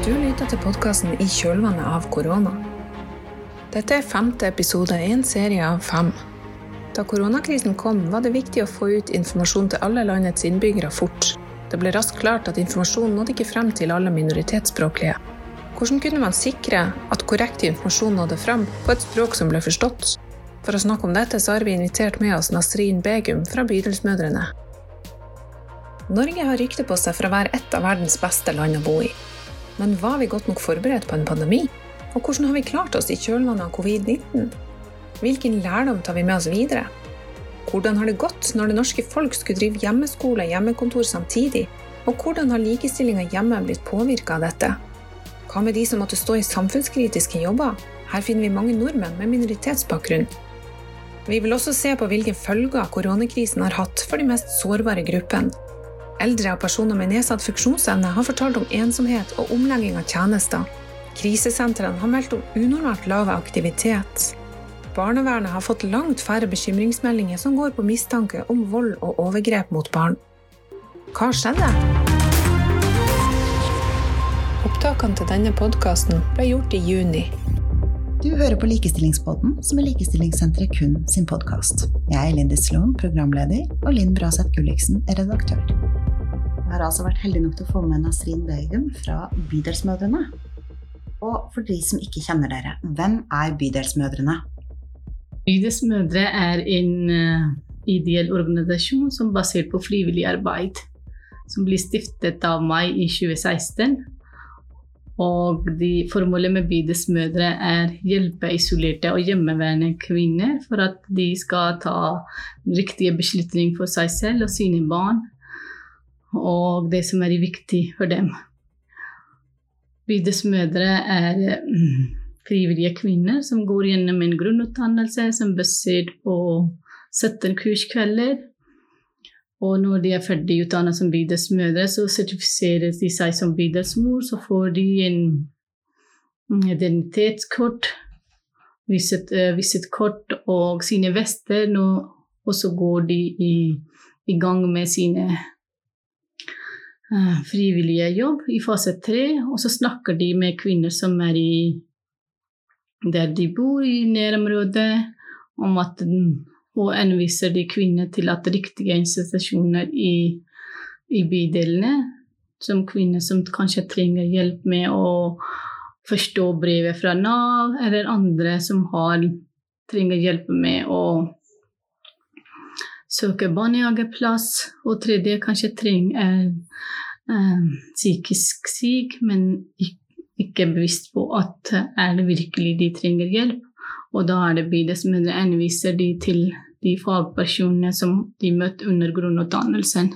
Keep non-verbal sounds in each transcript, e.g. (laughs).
Du lytter til podkasten I kjølvannet av korona. Dette er femte episode i en serie av fem. Da koronakrisen kom, var det viktig å få ut informasjon til alle landets innbyggere fort. Det ble raskt klart at informasjonen nådde ikke frem til alle minoritetsspråklige. Hvordan kunne man sikre at korrekt informasjon nådde frem på et språk som ble forstått? For å snakke om dette så har vi invitert med oss Nasrin Begum fra Bydelsmødrene. Norge har rykte på seg for å være et av verdens beste land å bo i. Men var vi godt nok forberedt på en pandemi? Og hvordan har vi klart oss i kjølvannet av covid-19? Hvilken lærdom tar vi med oss videre? Hvordan har det gått når det norske folk skulle drive hjemmeskole og hjemmekontor samtidig? Og hvordan har likestillinga hjemme blitt påvirka av dette? Hva med de som måtte stå i samfunnskritiske jobber? Her finner vi mange nordmenn med minoritetsbakgrunn. Vi vil også se på hvilke følger koronakrisen har hatt for de mest sårbare gruppene, Eldre og personer med nedsatt funksjonsevne har fortalt om ensomhet og omlegging av tjenester. Krisesentrene har meldt om unormalt lav aktivitet. Barnevernet har fått langt færre bekymringsmeldinger som går på mistanke om vold og overgrep mot barn. Hva skjedde? Opptakene til denne podkasten ble gjort i juni. Du hører på Likestillingspodden, som er Likestillingssenteret kun sin podkast. Jeg er Lindy Sloan, programleder, og Linn Braseth Gulliksen er redaktør. Jeg har altså vært heldig nok til å få med Nasrin Begum fra Bydelsmødrene. Og for de som ikke kjenner dere, hvem er Bydelsmødrene? Bydelsmødre er en uh, ideell organisasjon som er basert på frivillig arbeid. Som ble stiftet av meg i 2016. Og formålet med Bydelsmødre er hjelpe isolerte og hjemmeværende kvinner for at de skal ta riktige beslutninger for seg selv og sine barn og det som er viktig for dem. Bydels mødre er mm, frivillige kvinner som går gjennom en grunnutdannelse som er på 17 kurskvelder. Og når de er ferdig utdannet som bydelsmødre, så sertifiseres de seg som bydelsmor. Så får de en identitetskort, visittkort og sine vester, og så går de i, i gang med sine Eh, frivillige jobb i fase tre, og så snakker de med kvinner som er i der de bor i nærområdet, om at og henviser de kvinner til at riktige institusjoner i, i bydelene, som kvinner som kanskje trenger hjelp med å forstå brevet fra Nav, eller andre som har, trenger hjelp med å søke barnehageplass. Og tredje kanskje trenger eh, psykisk syk, men ikke bevisst på at er det virkelig de trenger hjelp. Og da er det bydelsmødre henviser de til de fagpersonene som de møtte under grunnutdannelsen.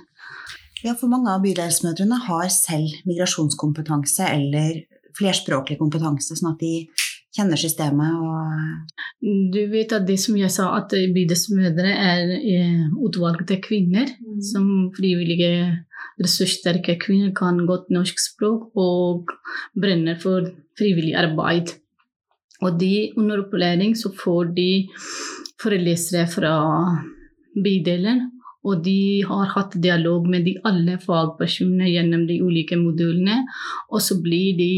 Ja, for mange av bydelsmødrene har selv migrasjonskompetanse eller flerspråklig kompetanse, sånn at de kjenner systemet og Du vet at det som jeg sa, at bydelsmødre er eh, utvalgte kvinner mm. som frivillige ressurssterke kvinner kan godt norsk språk og brenner for frivillig arbeid. Og de under opplæring så får de forelesere fra bydelen, og de har hatt dialog med de alle fagpersonene gjennom de ulike modulene. Og så blir de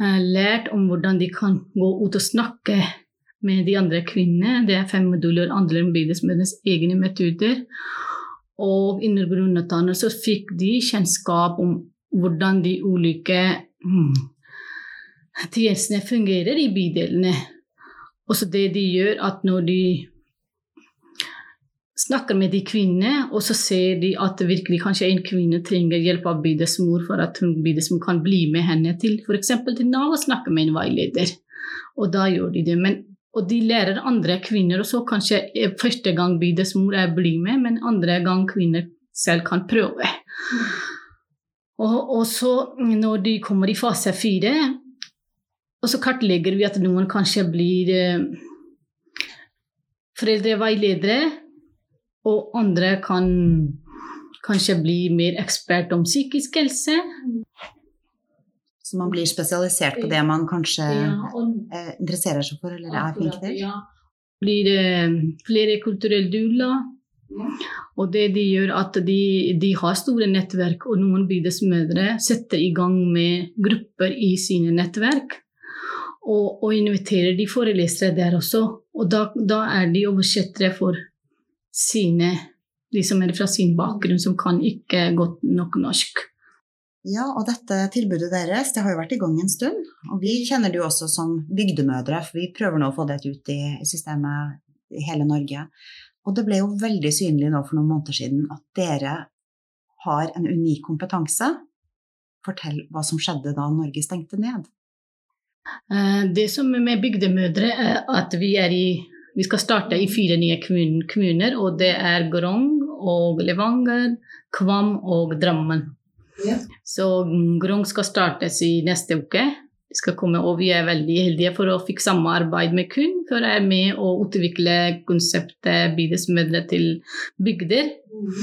lært om hvordan de kan gå ut og snakke med de andre kvinnene. Det er fem moduler, andre enn bydelsmedlemmenes egne metoder. Og under så fikk de kjennskap om hvordan de ulike hmm, tjenestene fungerer i bydelene. Og så det de gjør, at når de snakker med de kvinnene, og så ser de at virkelig kanskje en kvinne trenger hjelp av bydelsmor for at hun kan bli med henne til f.eks. til Nav og snakke med en veileder. Og da gjør de det. Men og de lærer andre kvinner, og så kanskje første gang bydelsmor er bli med, men andre gang kvinner selv kan prøve. Og, og, så når de kommer i fase fire, og så kartlegger vi at noen kanskje blir eh, foreldreveiledere, og andre kan kanskje bli mer ekspert om psykisk helse. Så man blir spesialisert på det man kanskje ja, og, eh, interesserer seg for eller er flink til? Ja. Blir det flere kulturelle doula, Og det de gjør, at de, de har store nettverk, og noen bydelsmødre setter i gang med grupper i sine nettverk. Og, og inviterer de forelesere der også. Og da, da er de oversettere for sine de som er fra sin bakgrunn, som kan ikke godt nok norsk. Ja, og dette tilbudet deres det har jo vært i gang en stund. Og vi kjenner det jo også som bygdemødre, for vi prøver nå å få det ut i systemet i hele Norge. Og det ble jo veldig synlig nå for noen måneder siden at dere har en unik kompetanse. Fortell hva som skjedde da Norge stengte ned. Eh, det som med bygdemødre, er at vi, er i, vi skal starte i fire nye kommuner. Og det er Grong og Levanger, Kvam og Drammen. Ja. Så Grong skal startes i neste uke. Vi skal komme, og vi er veldig heldige for å fikk samarbeid med KUN for å er med å utvikle konseptet bydelsmødre til bygder. Mm.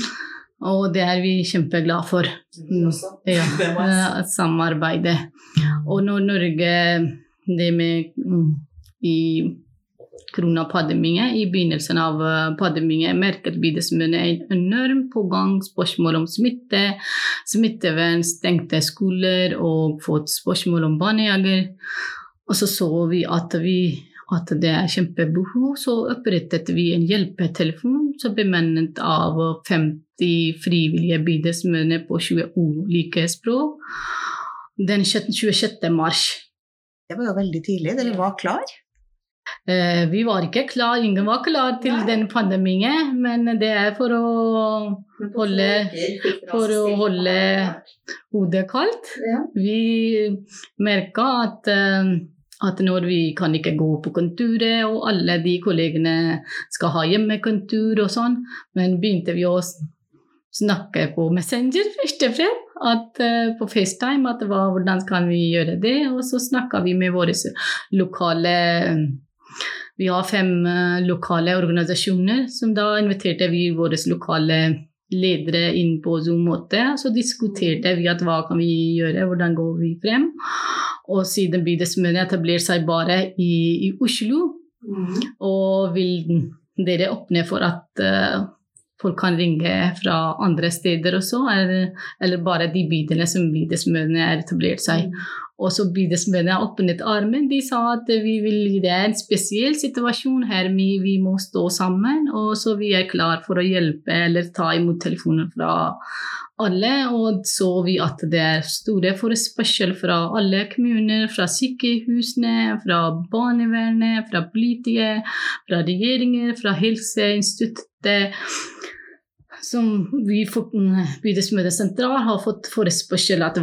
Og det er vi kjempeglade for. Mm. Ja, (laughs) samarbeidet. Og når Norge det med mm, i koronapandemien. I begynnelsen av eh, pandemien merket bydelsmødrene en enorm pågang. Spørsmål om smitte, smittevern, stengte skoler og fått spørsmål om barnehager. Og så så vi at, vi at det er kjempebehov, så opprettet vi en hjelpetelefon som bemannet av 50 frivillige bydelsmenn på 20 ulike språk den 26. mars. Det var jo veldig tidlig. Dere var klar? Eh, vi var ikke klar, ingen var klar til Nei. den pandemien, men det er for å holde, for å holde hodet kaldt. Ja. Vi merka at, eh, at når vi kan ikke gå på kontoret, og alle de kollegene skal ha hjemmekontor og sånn, men begynte vi å snakke på Messenger først og fremst. At, uh, på FaceTime at hva, hvordan kan vi gjøre det? Og så snakka vi med våre lokale vi har fem uh, lokale organisasjoner, som da inviterte vi våre lokale ledere inn på Zoom-måte. Så diskuterte vi at hva kan vi gjøre, hvordan går vi frem. Og siden bydelsmøtet etablerte seg bare i, i Oslo, mm. og vil dere åpne for at uh, folk kan ringe fra andre steder også, eller, eller bare de bydelene som bydelsmødrene har etablert seg. Mm. Og så bydelsmødrene har åpnet armen. De sa at vi vil, det er en spesiell situasjon her, vi, vi må stå sammen. Og så vi er klar for å hjelpe eller ta imot telefoner fra alle. Og så vi at det er store forespørsel fra alle kommuner, fra sykehusene, fra barnevernet, fra politiet, fra regjeringer, fra helseinstituttet som vi bydelsmøtet sentral har fått forespørsel at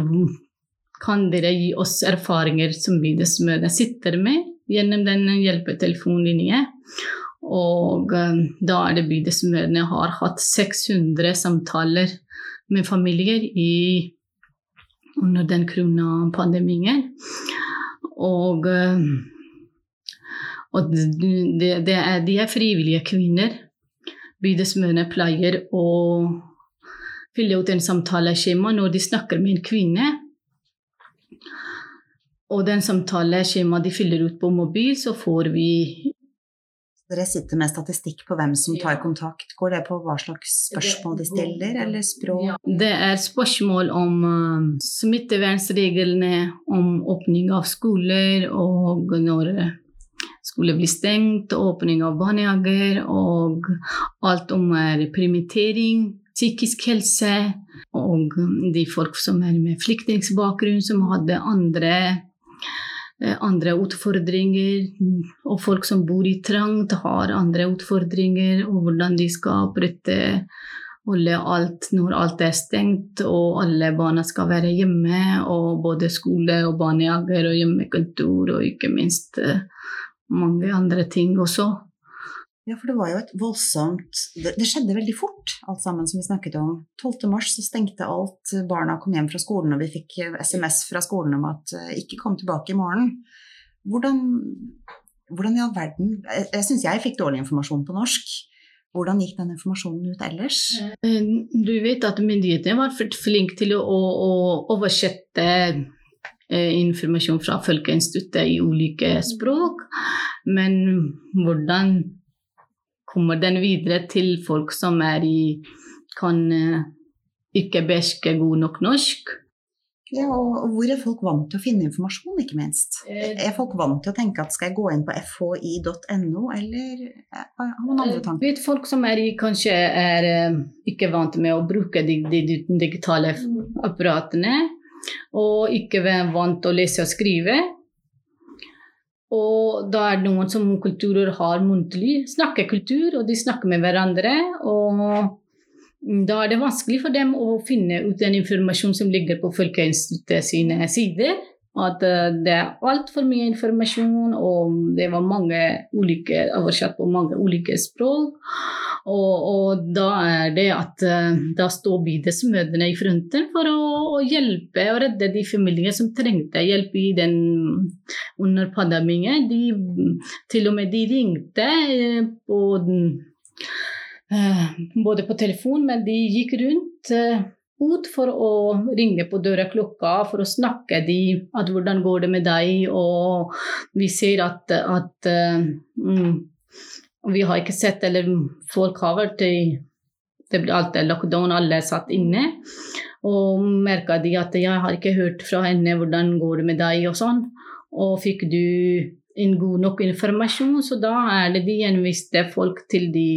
kan dere gi oss erfaringer som bydelsmøtet sitter med gjennom den hjelpetelefonlinjen. Og um, da er det bydelsmøtene har hatt 600 samtaler med familier i, under den koronapandemien. Og, um, og det, det er, de er frivillige kvinner bydelsmøtene pleier å fylle ut en samtaleskjema når de snakker med en kvinne. Og den samtaleskjemaet de fyller ut på mobil, så får vi Dere sitter med statistikk på hvem som tar kontakt. Går det på hva slags spørsmål de stiller, eller språk? Det er spørsmål om uh, smittevernreglene, om åpning av skoler og når skulle bli stengt, åpning av barnehager og alt om permittering, psykisk helse og de folk som er med flyktningbakgrunn, som hadde andre, eh, andre utfordringer. Og folk som bor i trangt, har andre utfordringer, og hvordan de skal opprette holde alt når alt er stengt og alle barna skal være hjemme, og både skole og barnehager og hjemmekontor og ikke minst eh, mange andre ting også. Ja, for det var jo et voldsomt det, skjedde veldig fort, alt sammen som vi snakket om. 12. mars så stengte alt. Barna kom hjem fra skolen, og vi fikk SMS fra skolen om at uh, ikke kom tilbake i morgen. Hvordan, hvordan i all verden Jeg, jeg syns jeg fikk dårlig informasjon på norsk. Hvordan gikk den informasjonen ut ellers? Eh, du vet at myndighetene var flinke til å, å, å oversette Eh, informasjon fra Folkeinstituttet i ulike språk. Men hvordan kommer den videre til folk som er i kan eh, ikke beherske god nok norsk. Ja, og hvor er folk vant til å finne informasjon, ikke minst? Eh, Er folk vant til å tenke at skal jeg gå inn på fhi.no, eller eh, har man andre tanker? Vet folk som er i, kanskje er eh, ikke vant med å bruke de, de, de digitale apparatene, og ikke er vant til å lese og skrive. Og da er det noen som kulturer har muntlig snakkekultur, og de snakker med hverandre. Og da er det vanskelig for dem å finne ut den informasjonen som ligger på Folkeinstituttet sine sider. At eh, det er altfor mye informasjon, og det var mange ulike, oversatt på mange ulike språk. Og, og da er det at eh, da står bydelsmødrene i fronten for å, å hjelpe og redde de familiene som trengte hjelp i den under pandemien. De, til og med de ringte eh, på den, både på telefon, men de gikk rundt ut for å ringe på døra-klokka for å snakke de, at hvordan går det med deg, og vi ser at, at eh, mm, vi har ikke sett, eller folk har vært i det ble alltid lockdown, alle satt inne. Og merka de at jeg har ikke hørt fra henne hvordan går det med deg og sånn. Og fikk du en god nok informasjon, så da er det de gjenviste folk til de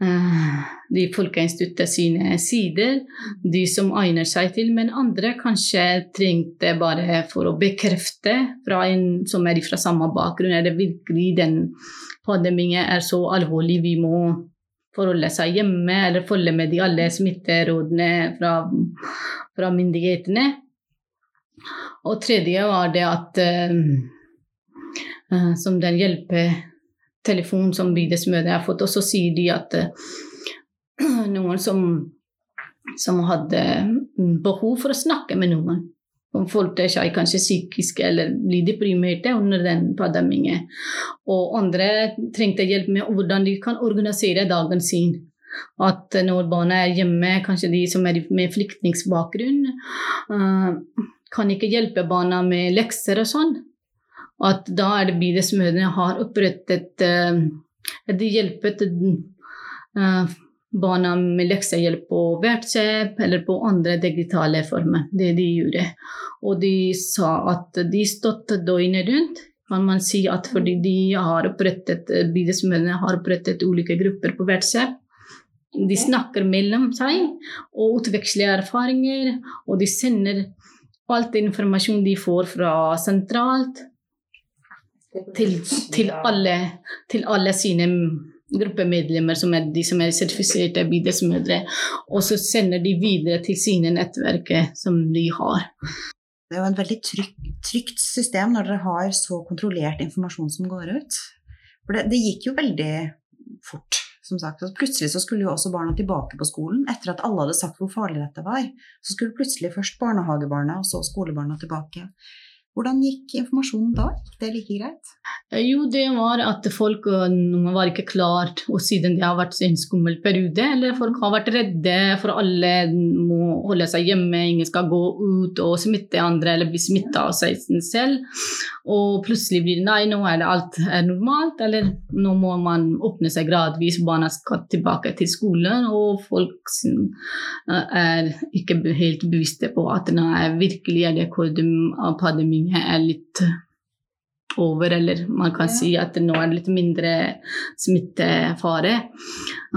de Folkeinstituttet sine sider, de som egner seg til, men andre kanskje trengte bare for å bekrefte fra en som er fra samme bakgrunn, er det virkelig den pandemien er så alvorlig vi må forholde seg hjemme, eller følge med de alle smitterådene fra, fra myndighetene. Og tredje var det at eh, eh, som den hjelpetelefonen som bydelsmødre har fått, og så sier de at eh, (clears throat) noen som, som hadde behov for å snakke med noen. Folk er seg kanskje psykiske eller blir deprimerte under den pandemien. Og andre trengte hjelp med hvordan de kan organisere dagen sin. At når barna er hjemme, kanskje de som er med flyktningbakgrunn, uh, kan ikke hjelpe barna med lekser og sånn. At da er det bydelsmødrene har opprettet uh, De hjelpet uh, barna med leksehjelp på WhatsApp eller på andre digitale former. Det de gjorde. Og de sa at de stått døgnet rundt. Kan man si at fordi de har opprettet, bydelsmødrene har opprettet ulike grupper på WhatsApp. De snakker mellom seg og utveksler erfaringer, og de sender alt informasjon de får fra sentralt til, til, alle, til alle sine gruppemedlemmer som er de som er sertifiserte bydelsmødre, og så sender de videre til sine nettverk som de har. Det er jo en veldig trygt, trygt system når dere har så kontrollert informasjon som går ut. For det, det gikk jo veldig fort, som sagt. Og plutselig så skulle jo også barna tilbake på skolen. Etter at alle hadde sagt hvor farlig dette var, så skulle plutselig først barnehagebarna og så skolebarna tilbake. Hvordan gikk informasjonen da? Gikk det like greit? Jo, det var at folk noen var ikke klart, og siden det har vært en skummel periode, eller folk har vært redde for alle må holde seg hjemme, ingen skal gå ut og smitte andre eller bli smitta av seg selv. Og plutselig blir det nei, nå er det alt er normalt, eller nå må man åpne seg gradvis, barna skal tilbake til skolen, og folk er ikke helt bevisste på at nå er virkelig er det pandemien er litt over, eller man kan si at nå er det litt mindre smittefare.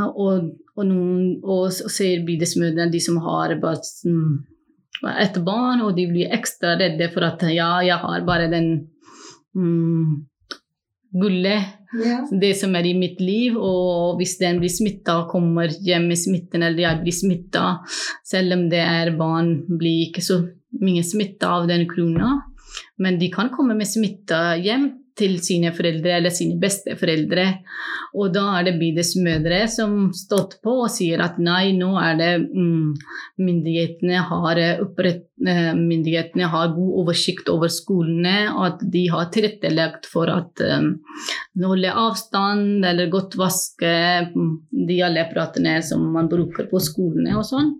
Og, og, noen, og ser bydelsmødrene, de som har et barn, og de blir ekstra redde for at ja, jeg har bare den mm, gullet, ja. det som er i mitt liv, og hvis den blir smitta og kommer hjem med smitten, eller jeg blir smitta, selv om det er barn, blir ikke så mye smitta av den krona. Men de kan komme med smitta hjem til sine foreldre eller sine besteforeldre. Og da er det bydelsmødre som stått på og sier at nei, nå er det mm, myndighetene, har opprett, eh, myndighetene har god oversikt over skolene, og at de har tilrettelagt for at um, holde avstand eller godt vaske mm, de alle apparatene som man bruker på skolene og sånn.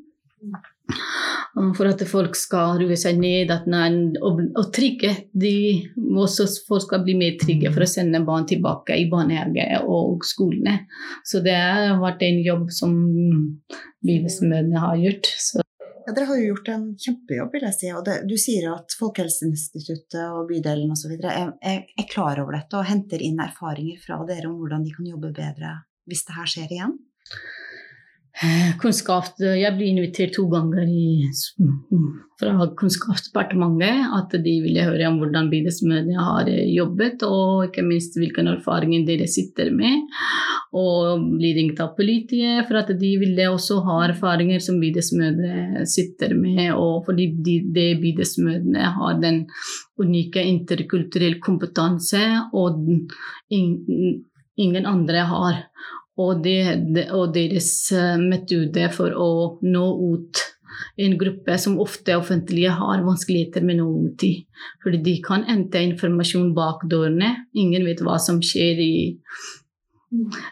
For at folk skal roe seg ned nei, og, og trygge. De, også folk skal bli mer trygge for å sende barn tilbake i barnehage og skolene. Så det har vært en jobb som bibelsmødrene har gjort. Så. Ja, Dere har jo gjort en kjempejobb, vil jeg si. Og det, du sier at Folkehelseinstituttet og bydelen osv. Er, er, er klar over dette og henter inn erfaringer fra dere om hvordan de kan jobbe bedre hvis det her skjer igjen? (sighs) Kunnskap Jeg ble invitert to ganger i, fra Kunnskapsdepartementet. At de ville høre om hvordan bydelsmedia har jobbet, og ikke minst hvilken erfaring dere sitter med. Og bli ringt av politiet, for at de ville også ha erfaringer som bydelsmødre sitter med. Og fordi de, de bydelsmødrene har den unike interkulturelle kompetanse, og ingen andre har og, det, og, deres eh, metode for å nå ut en gruppe som ofte offentlige har vanskeligheter med å nå ut i. Fordi de kan hente informasjon bak dørene. Ingen vet hva som skjer i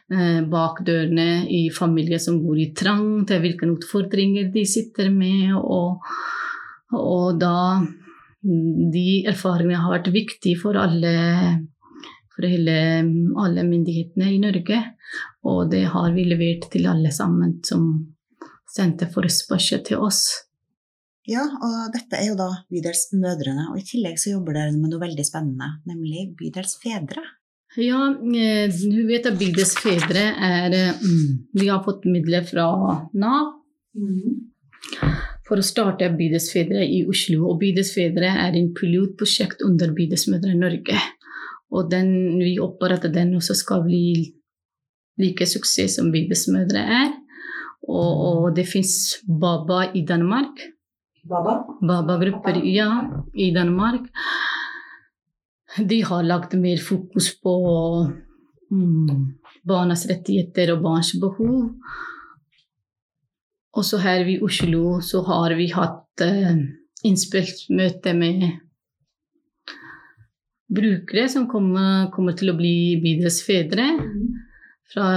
eh, bak dørene i familier som bor i trang, til hvilke utfordringer de sitter med. Og, og da De erfaringene har vært viktige for alle for hele, alle myndighetene i Norge. Og det har vi levert til alle sammen som sendte forespørsel til oss. Ja, og dette er jo da Bydelsmødrene, og i tillegg så jobber dere med noe veldig spennende, nemlig Bydelsfedre. Ja, eh, du vet at Bydelsfedre er mm, Vi har fått midler fra Nav. For å starte Bydelsfedre i Oslo. Og Bydelsfedre er en pilotprosjekt under Bydelsmødre Norge. Og den, vi håper at den også skal bli like suksess som Bibelsmødre er. Og, og det fins Baba i Danmark. Baba? Baba-grupper, ja, i Danmark. De har lagt mer fokus på mm, barnas rettigheter og barns behov. Også her i Oslo så har vi hatt eh, innspilt møte med brukere som kommer, kommer til å bli bydelsfedre fra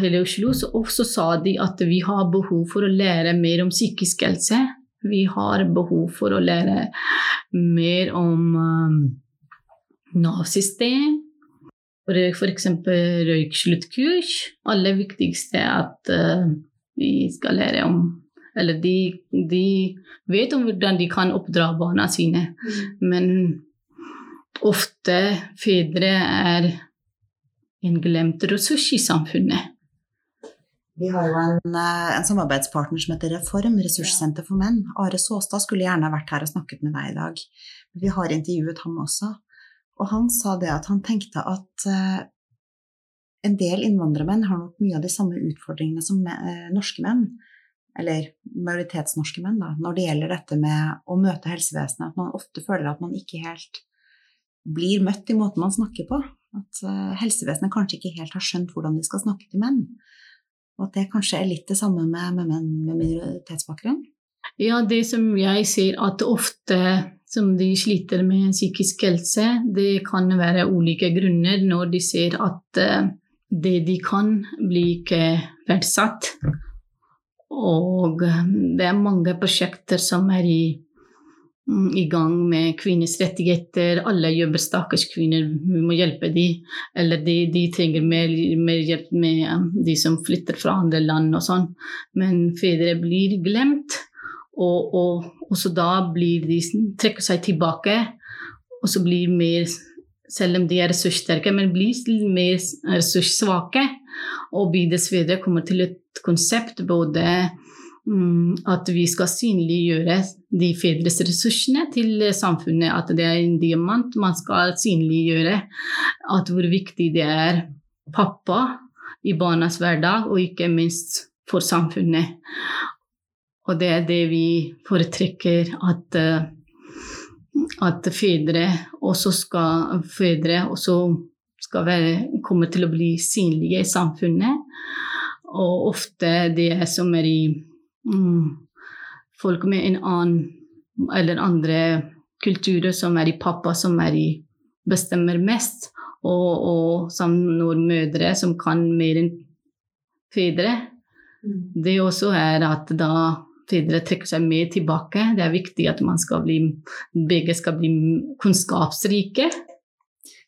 hele Oslo. Så også sa de at vi har behov for å lære mer om psykisk helse. Vi har behov for å lære mer om um, Nav-system. F.eks. røyksluttkurs. Aller viktigste er at uh, vi skal lære om Eller de, de, vet om hvordan de kan oppdra barna sine. Mm. Men ofte fedre er en glemt ressurs i samfunnet. Vi har jo en, eh, en, samarbeidspartner som heter Reform, ressurssenter for menn. Are Såstad skulle gjerne vært her og snakket med deg i dag. Vi har intervjuet ham også. Og han sa det at han tenkte at uh, en del innvandrermenn har nok mye av de samme utfordringene som uh, norske menn, eller majoritetsnorske menn, da, når det gjelder dette med å møte helsevesenet. At man ofte føler at man ikke helt blir møtt i måten man snakker på. At uh, helsevesenet kanskje ikke helt har skjønt hvordan de skal snakke til menn. Og at det kanskje er litt det samme med, menn med minoritetsbakgrunn. Ja, det som jeg ser at ofte som de sliter med psykisk helse, det kan være ulike grunner når de ser at uh, det de kan, blir ikke verdsatt. Og det er mange prosjekter som er i i gang med kvinners rettigheter. Alle jobber stakkars kvinner, vi må hjelpe dem. Eller de, de trenger mer, mer, hjelp med de som flytter fra andre land og sånn. Men fedre blir glemt, og, og, og, så da blir de trekker seg tilbake. Og så blir mer, selv om de er ressurssterke, men blir mer ressurssvake. Og bydelsfedre kommer til et konsept både Mm, at vi skal synliggjøre de fedres ressursene til samfunnet. At det er en diamant. Man skal synliggjøre at hvor viktig det er pappa i barnas hverdag, og ikke minst for samfunnet. Og det er det vi foretrekker at, at fedre også skal fedre også skal være, komme til å bli synlige i samfunnet. Og ofte det som er i Mm. Folk med en annen eller andre kulturer som er i pappa, som er i bestemmer mest. Og, og som mødre som kan mer enn fedre. Mm. Det også er at da fedre trekker seg mer tilbake. Det er viktig at man skal bli, begge skal bli kunnskapsrike.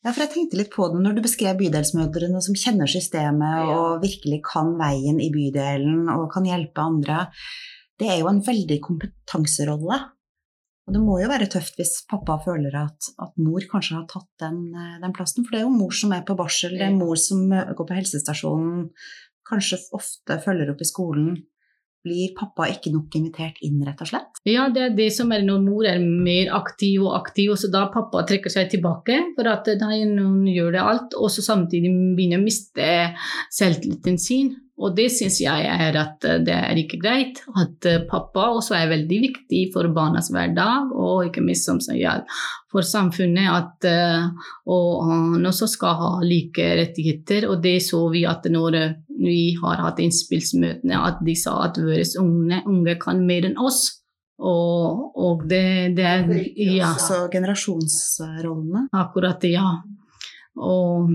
Ja, for jeg tenkte litt på det når du beskrev bydelsmødrene som kjenner systemet Ja. og virkelig kan veien i bydelen og kan hjelpe andre. Det er jo en veldig kompetanserolle. Og det må jo være tøft hvis pappa føler at, at mor kanskje har tatt den, eh, den plassen. For det er jo mor som er på barsel, det er mor som eh, går på helsestasjonen, kanskje ofte følger opp i skolen. Blir pappa ikke nok invitert inn, rett og slett? Ja, det er det som er når mor er mer aktiv og aktiv, og så da pappa trekker seg tilbake. For at hun gjør det alt, og så samtidig begynner å miste selvtilliten sin. Og det syns jeg er at det er ikke greit. At pappa også er veldig viktig for barnas hverdag, og ikke minst som sier for samfunnet at eh, og han også skal ha like rettigheter. Og det så vi at når vi har hatt innspillsmøtene, at de sa at våre unge, unge kan mer enn oss. Og, og det, det er Ja, Så generasjonsrollene. akkurat ja. Og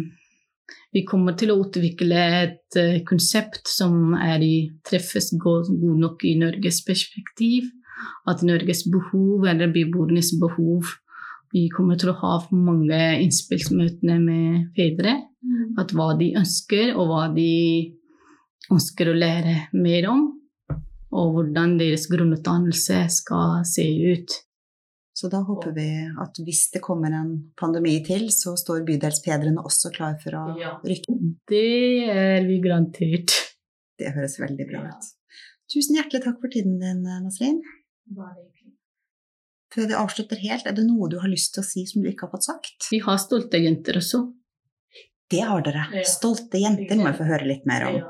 vi kommer til å utvikle et eh, konsept som i, treffes god, god nok i Norges perspektiv. At Norges behov, eller beboernes behov Vi kommer til å ha mange innspillsmøter med fedre. At hva de ønsker, og hva de ønsker å lære mer om. Og hvordan deres grunnutdannelse skal se ut. Så da håper vi at hvis det kommer en pandemi til, så står bydelspedrene også klar for å rykke inn. Det er vi garantert. Det høres veldig bra ut. Tusen hjertelig takk for tiden din, Nasrin. Før vi avslutter helt, er det noe du har lyst til å si som du ikke har fått sagt? Vi har stolte jenter også. Det har dere. Stolte jenter må jeg få høre litt mer om.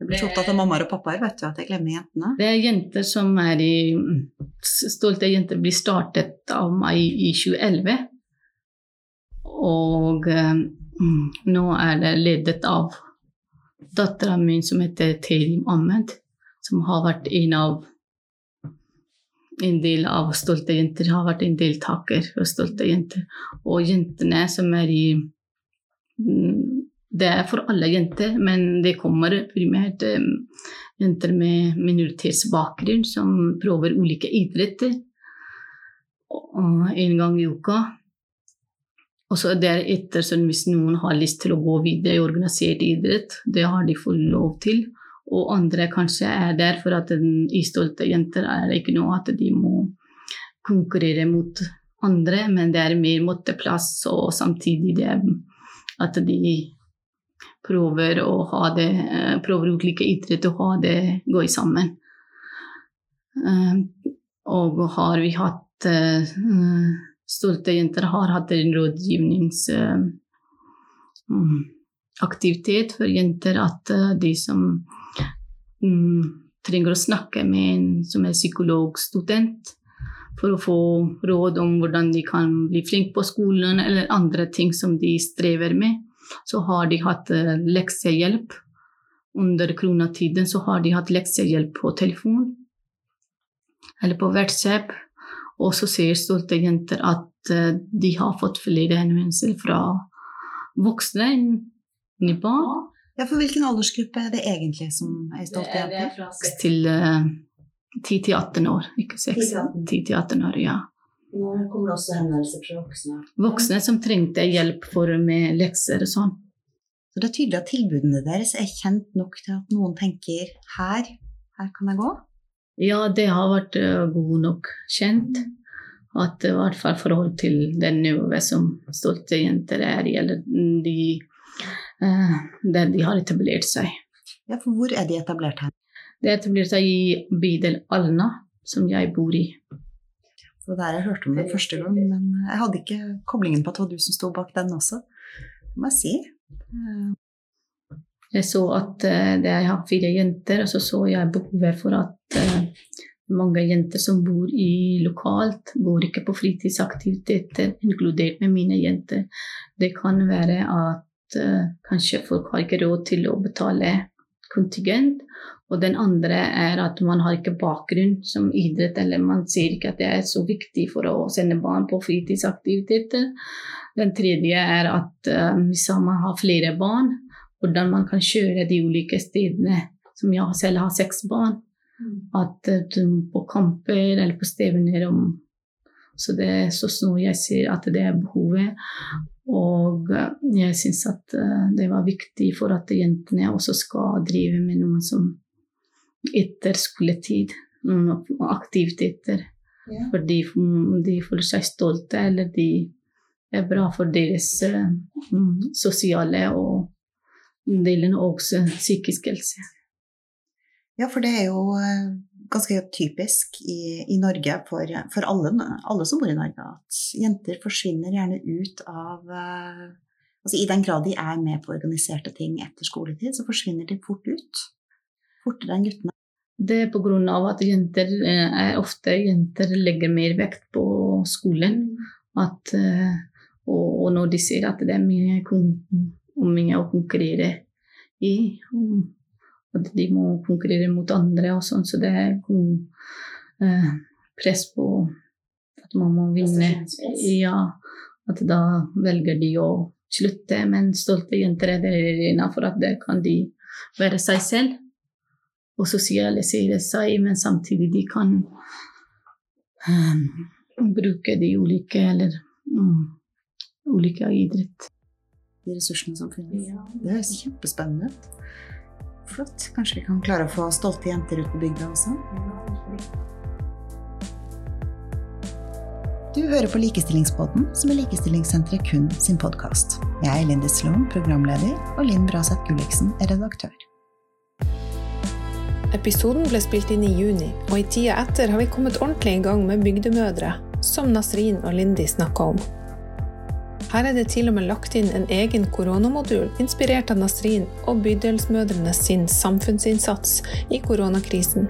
Jeg blir så opptatt av mammaer og pappaer, vet du, at jeg glemmer jentene. Det er jenter som er i Stolte jenter blir startet av meg i 2011. Og mm, nå er det ledet av dattera mi som heter Terim Ahmed, som har vært en av en del av Stolte jenter, har vært en deltaker for Stolte jenter. Og jentene som er i mm, Det er for alle jenter, men det kommer primært eh, jenter med minoritetsbakgrunn som prøver ulike idretter en gang i uka. Og så deretter, hvis noen har lyst til å gå videre i organisert idrett, det har de fått lov til. Og andre kanskje er der for at den, i stolte jenter er ikke noe at de må konkurrere mot andre, men det er mer måteplass, og samtidig det at de prøver å ha det eh, Prøver ulike idretter å ha det gå sammen. Eh, Og har vi hatt eh, Stolte jenter har hatt en rådgivningsaktivitet for jenter at de som mm, trenger å snakke med en som er psykologstudent, for å få råd om hvordan de kan bli flinke på skolen, eller andre ting som de strever med. Så har de hatt eh, leksehjelp. Under koronatiden så har de hatt leksehjelp på telefon eller på WhatsApp. Og så sier stolte jenter at eh, de har fått flere henvendelser fra voksne enn barn. Ja, for hvilken aldersgruppe er det egentlig som er stolte jenter? fra 6 til eh, 10 til 18 år, ikke 6. 10 10 til 18 år, ja. Nå kommer det også henvendelser fra voksne. Voksne som trengte hjelp for med lekser og sånn. Så det er tydelig at tilbudene deres er kjent nok til at noen tenker her, her kan jeg gå. Ja, det har vært eh, god nok kjent. At i hvert fall forhold til det nivået som stolte jenter er eller de, eh, der de har etablert seg. Ja, for hvor er de etablert her? De er etablert seg i bydel Alna, som jeg bor i. Så der jeg hørte om det første gang, men jeg hadde ikke koblingen på at det var du som sto bak den også. Det må jeg si. Eh, Jeg så at jeg det er fire jenter, og så så jeg behovet for at eh, mange jenter som bor i lokalt, går ikke på fritidsaktiviteter, inkludert med mine jenter. Det kan være at eh, kanskje folk har ikke råd til å betale kontingent. Og den andre er at man har ikke bakgrunn som idrett, eller man sier ikke at det er så viktig for å sende barn på fritidsaktiviteter. Den tredje er at eh, hvis man har flere barn, hvordan man kan kjøre de ulike stedene. Som jeg selv har seks barn. At uh, på kamper eller på stevner om Så det er sånn nå jeg ser at det er behovet. Og uh, jeg syns at uh, det var viktig for at jentene også skal drive med noe som etter skoletid. Noen aktiviteter. Ja. For de, de føler seg stolte, eller de er bra for deres um, sosiale og delen også psykisk helse. Ja, for det er jo eh, ganske typisk i, i Norge for, for alle, alle, som bor i Norge, at jenter forsvinner gjerne ut av eh, Altså I den grad de er med på organiserte ting etter skoletid, så forsvinner de fort ut. Fortere enn guttene. Det er pga. at jenter eh, er ofte jenter legger mer vekt på skolen. At, og, og når de ser at det er mye, mye å konkurrere i, at de må konkurrere mot andre og sånn, så det er eh, press på at man må vinne. Ja, at da velger de å slutte, men stolte jenter er der innafor at det kan de være seg selv og sosialisere seg, men samtidig de kan um, bruke de ulike eller um, ulike idrett. De ressursene som finnes. Ja. Det er kjempespennende. Flott. Kanskje vi kan klare å få stolte jenter ut på bygda også? Du hører på Likestillingspodden, som er Likestillingssenteret kun sin podkast. Jeg er Lindy Sloan, programleder, og Linn Braseth Gulliksen er redaktør. Episoden ble spilt inn i juni, og i tida etter har vi kommet ordentlig i gang med Bygdemødre, som Nasrin og Lindy snakka om. Her er det til og med lagt inn en egen koronamodul inspirert av Nasrin og Bydelsmødrene sin samfunnsinnsats i koronakrisen,